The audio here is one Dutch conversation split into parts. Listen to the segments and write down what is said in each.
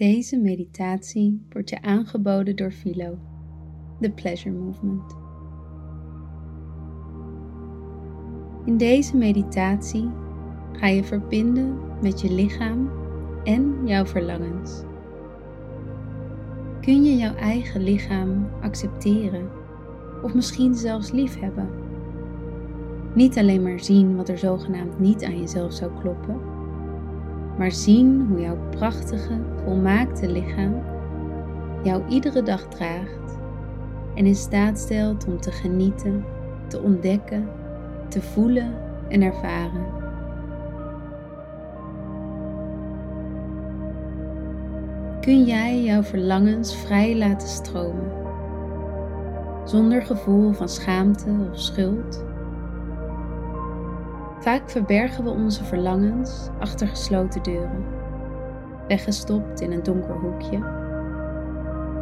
Deze meditatie wordt je aangeboden door Philo, The Pleasure Movement. In deze meditatie ga je verbinden met je lichaam en jouw verlangens. Kun je jouw eigen lichaam accepteren of misschien zelfs liefhebben? Niet alleen maar zien wat er zogenaamd niet aan jezelf zou kloppen, maar zien hoe jouw prachtige, volmaakte lichaam jou iedere dag draagt en in staat stelt om te genieten, te ontdekken, te voelen en ervaren. Kun jij jouw verlangens vrij laten stromen, zonder gevoel van schaamte of schuld? Vaak verbergen we onze verlangens achter gesloten deuren, weggestopt in een donker hoekje.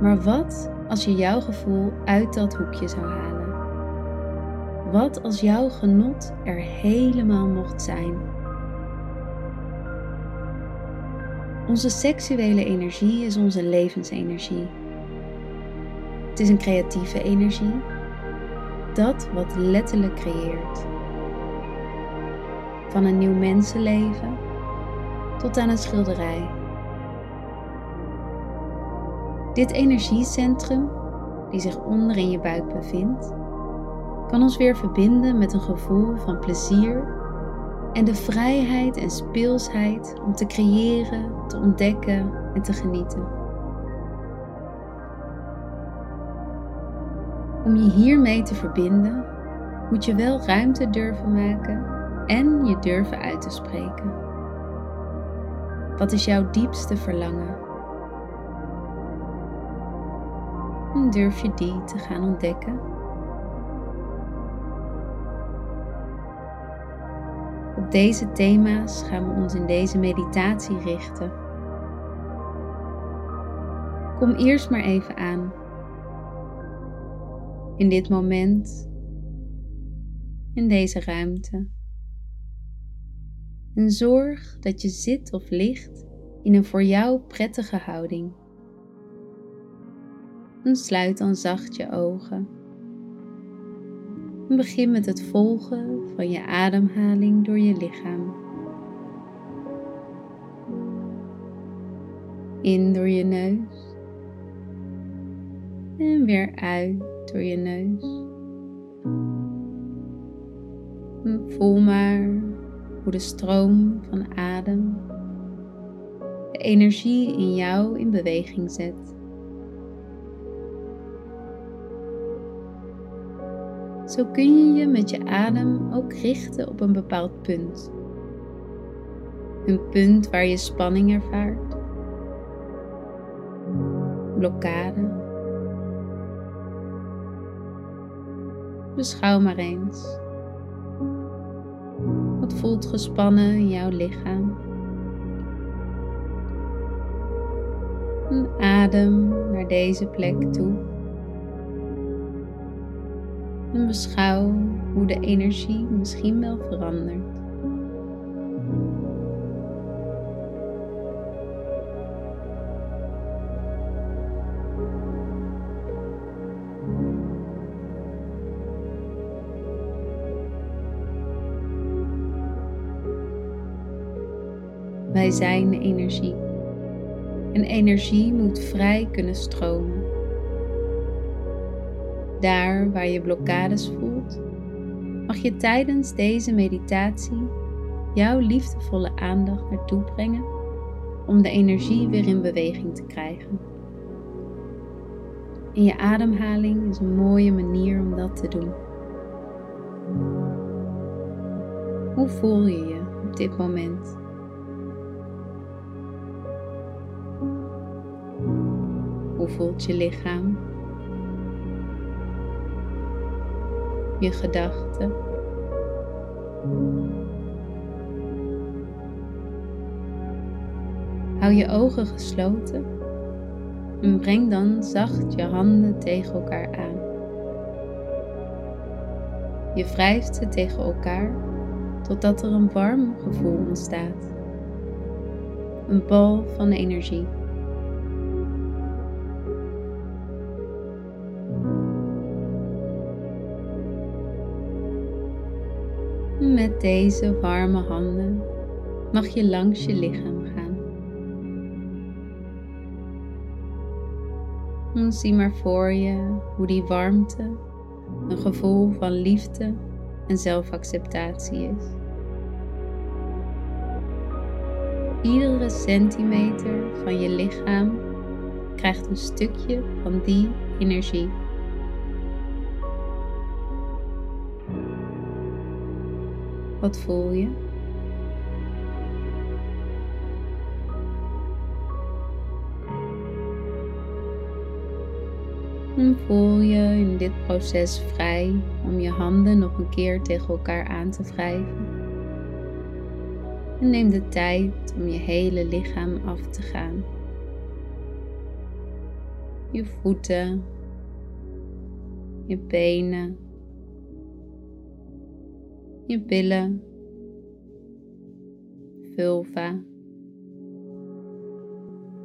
Maar wat als je jouw gevoel uit dat hoekje zou halen? Wat als jouw genot er helemaal mocht zijn? Onze seksuele energie is onze levensenergie. Het is een creatieve energie, dat wat letterlijk creëert. Van een nieuw mensenleven tot aan een schilderij. Dit energiecentrum, die zich onder in je buik bevindt, kan ons weer verbinden met een gevoel van plezier en de vrijheid en speelsheid om te creëren, te ontdekken en te genieten. Om je hiermee te verbinden, moet je wel ruimte durven maken en je durven uit te spreken. Wat is jouw diepste verlangen? En durf je die te gaan ontdekken? Op deze thema's gaan we ons in deze meditatie richten. Kom eerst maar even aan. In dit moment, in deze ruimte. En zorg dat je zit of ligt in een voor jou prettige houding. En sluit dan zacht je ogen. En begin met het volgen van je ademhaling door je lichaam. In door je neus en weer uit door je neus. voel maar hoe de stroom van adem de energie in jou in beweging zet. Zo kun je je met je adem ook richten op een bepaald punt. Een punt waar je spanning ervaart, blokkade. Beschouw maar eens. Voelt gespannen in jouw lichaam? Adem naar deze plek toe. En beschouw hoe de energie misschien wel verandert. Zijn energie. En energie moet vrij kunnen stromen. Daar waar je blokkades voelt, mag je tijdens deze meditatie jouw liefdevolle aandacht naartoe brengen om de energie weer in beweging te krijgen. En je ademhaling is een mooie manier om dat te doen. Hoe voel je je op dit moment? Hoe voelt je lichaam? Je gedachten? Hou je ogen gesloten en breng dan zacht je handen tegen elkaar aan. Je wrijft ze tegen elkaar totdat er een warm gevoel ontstaat. Een bal van energie. Met deze warme handen mag je langs je lichaam gaan. Zie maar voor je hoe die warmte een gevoel van liefde en zelfacceptatie is. Iedere centimeter van je lichaam krijgt een stukje van die energie. Wat voel je? En voel je in dit proces vrij om je handen nog een keer tegen elkaar aan te wrijven. En neem de tijd om je hele lichaam af te gaan. Je voeten, je benen, je billen, vulva,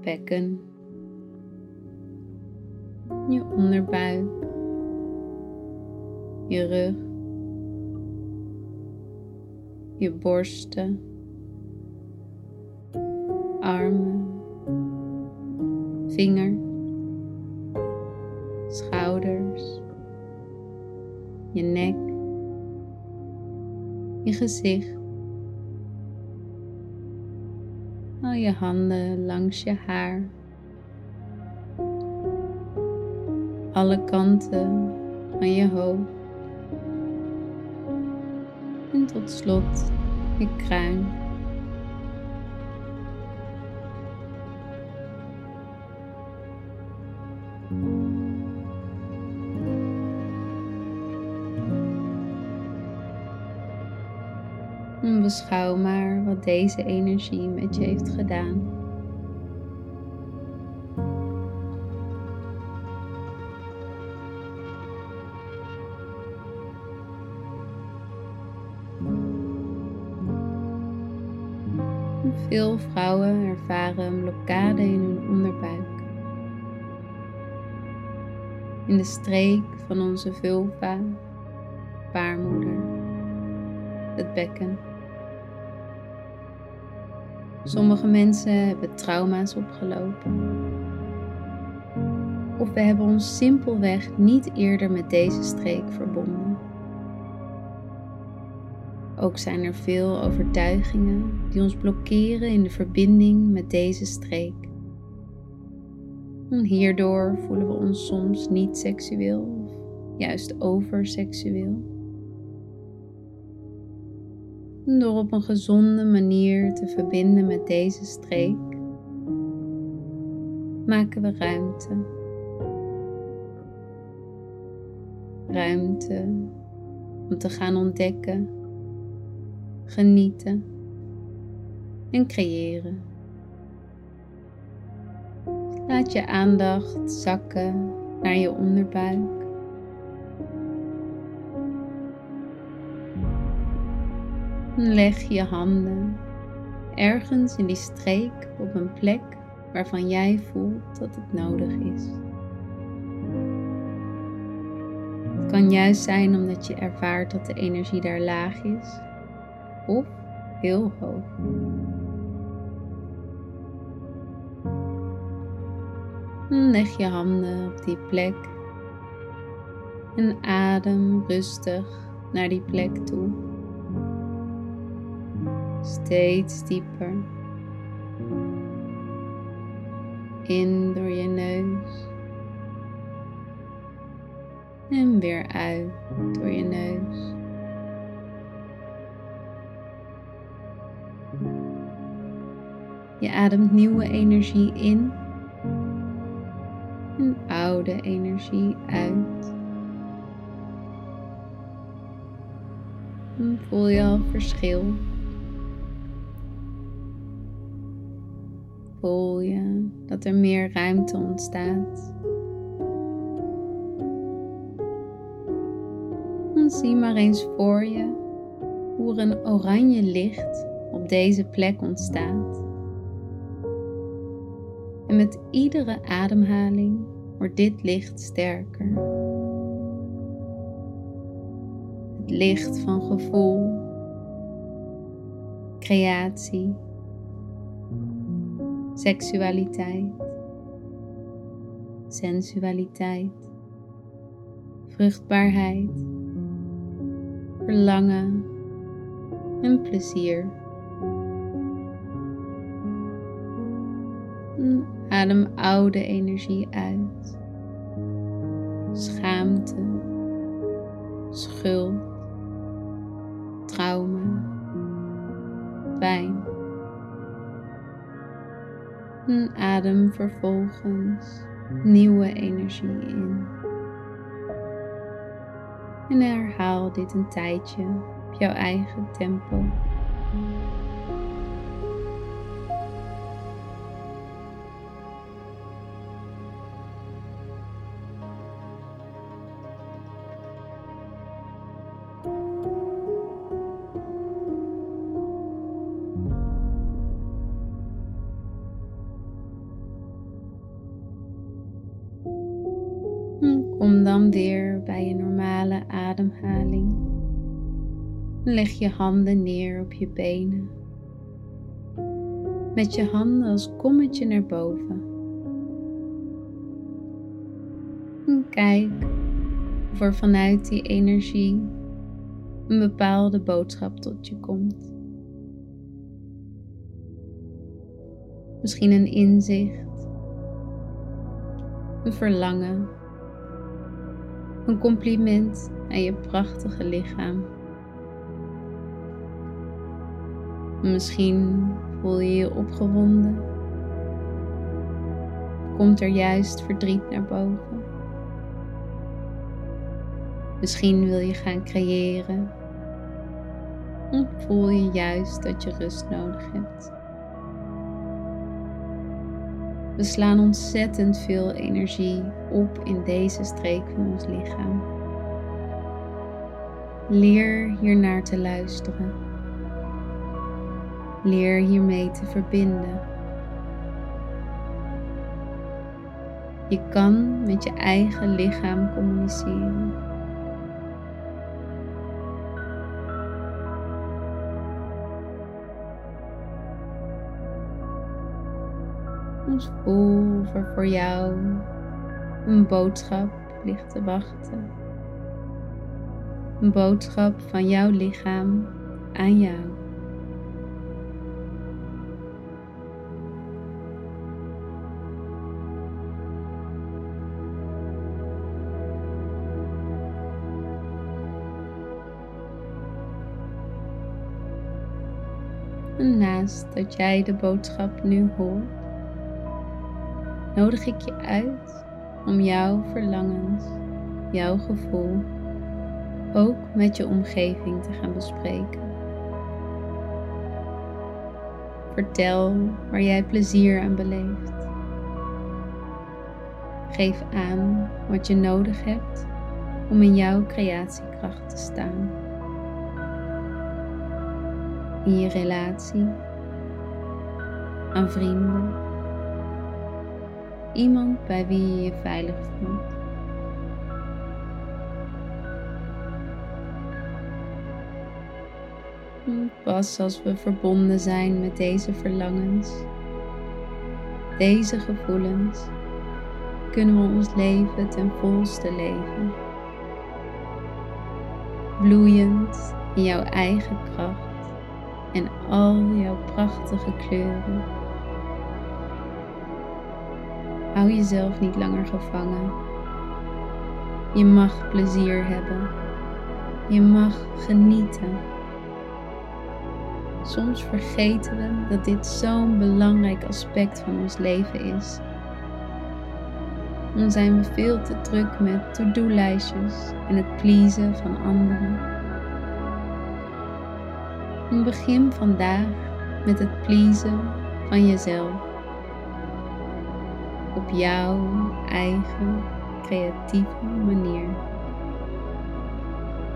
bekken je onderbuik, je rug, je borsten, armen, vingers, schouders, je nek, je gezicht. Al je handen langs je haar. alle kanten van je hoofd. En tot slot je kruin. En beschouw maar wat deze energie met je heeft gedaan. Veel vrouwen ervaren een blokkade in hun onderbuik. In de streek van onze vulva, baarmoeder, het bekken. Sommige mensen hebben trauma's opgelopen. Of we hebben ons simpelweg niet eerder met deze streek verbonden. Ook zijn er veel overtuigingen die ons blokkeren in de verbinding met deze streek. En hierdoor voelen we ons soms niet seksueel of juist overseksueel. Door op een gezonde manier te verbinden met deze streek, maken we ruimte. Ruimte om te gaan ontdekken genieten en creëren. Laat je aandacht zakken naar je onderbuik. Leg je handen ergens in die streek op een plek waarvan jij voelt dat het nodig is. Het kan juist zijn omdat je ervaart dat de energie daar laag is of heel hoog. Leg je handen op die plek en adem rustig naar die plek toe. Steeds dieper. In door je neus. En weer uit door je neus. Je ademt nieuwe energie in En oude energie uit. En voel je al verschil. Voel je dat er meer ruimte ontstaat. En zie maar eens voor je hoe er een oranje licht op deze plek ontstaat. En met iedere ademhaling wordt dit licht sterker. Het licht van gevoel, creatie, seksualiteit, sensualiteit, vruchtbaarheid, verlangen en plezier. Adem oude energie uit. Schaamte, schuld, trauma, pijn. En adem vervolgens nieuwe energie in. En herhaal dit een tijdje op jouw eigen tempo. Kom dan weer bij je normale ademhaling. Leg je handen neer op je benen. Met je handen als kommetje naar boven. En kijk of er vanuit die energie een bepaalde boodschap tot je komt. Misschien een inzicht, een verlangen een compliment aan je prachtige lichaam. Misschien voel je je opgewonden. Komt er juist verdriet naar boven? Misschien wil je gaan creëren. Voel je juist dat je rust nodig hebt. We slaan ontzettend veel energie op in deze streek van ons lichaam. Leer hiernaar te luisteren. Leer hiermee te verbinden. Je kan met je eigen lichaam communiceren. Dus voel of er voor jou een boodschap ligt te wachten. Een boodschap van jouw lichaam aan jou. Naast dat jij de boodschap nu hoort, nodig ik je uit om jouw verlangens, jouw gevoel ook met je omgeving te gaan bespreken. Vertel waar jij plezier aan beleeft. Geef aan wat je nodig hebt om in jouw creatiekracht te staan. In je relatie, aan vrienden iemand bij wie je je veilig voelt. Pas als we verbonden zijn met deze verlangens, deze gevoelens, kunnen we ons leven ten volste leven. Bloeiend in jouw eigen kracht en al jouw prachtige kleuren. Hou jezelf niet langer gevangen. Je mag plezier hebben. Je mag genieten. Soms vergeten we dat dit zo'n belangrijk aspect van ons leven is. Dan zijn we veel te druk met to-do-lijstjes en het pleasen van anderen. En begin vandaag met het pleasen van jezelf. Op jouw eigen creatieve manier.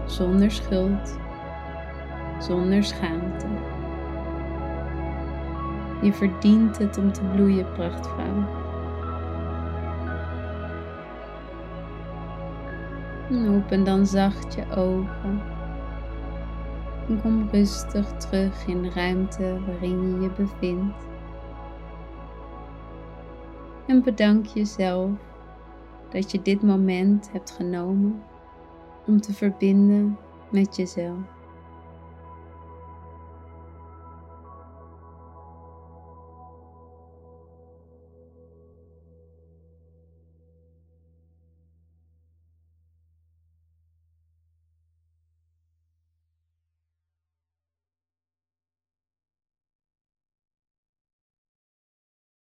Zonder schuld, zonder schaamte. Je verdient het om te bloeien, prachtvrouw. En open dan zacht je ogen. En kom rustig terug in de ruimte waarin je je bevindt. En bedank jezelf dat je dit moment hebt genomen om te verbinden met jezelf.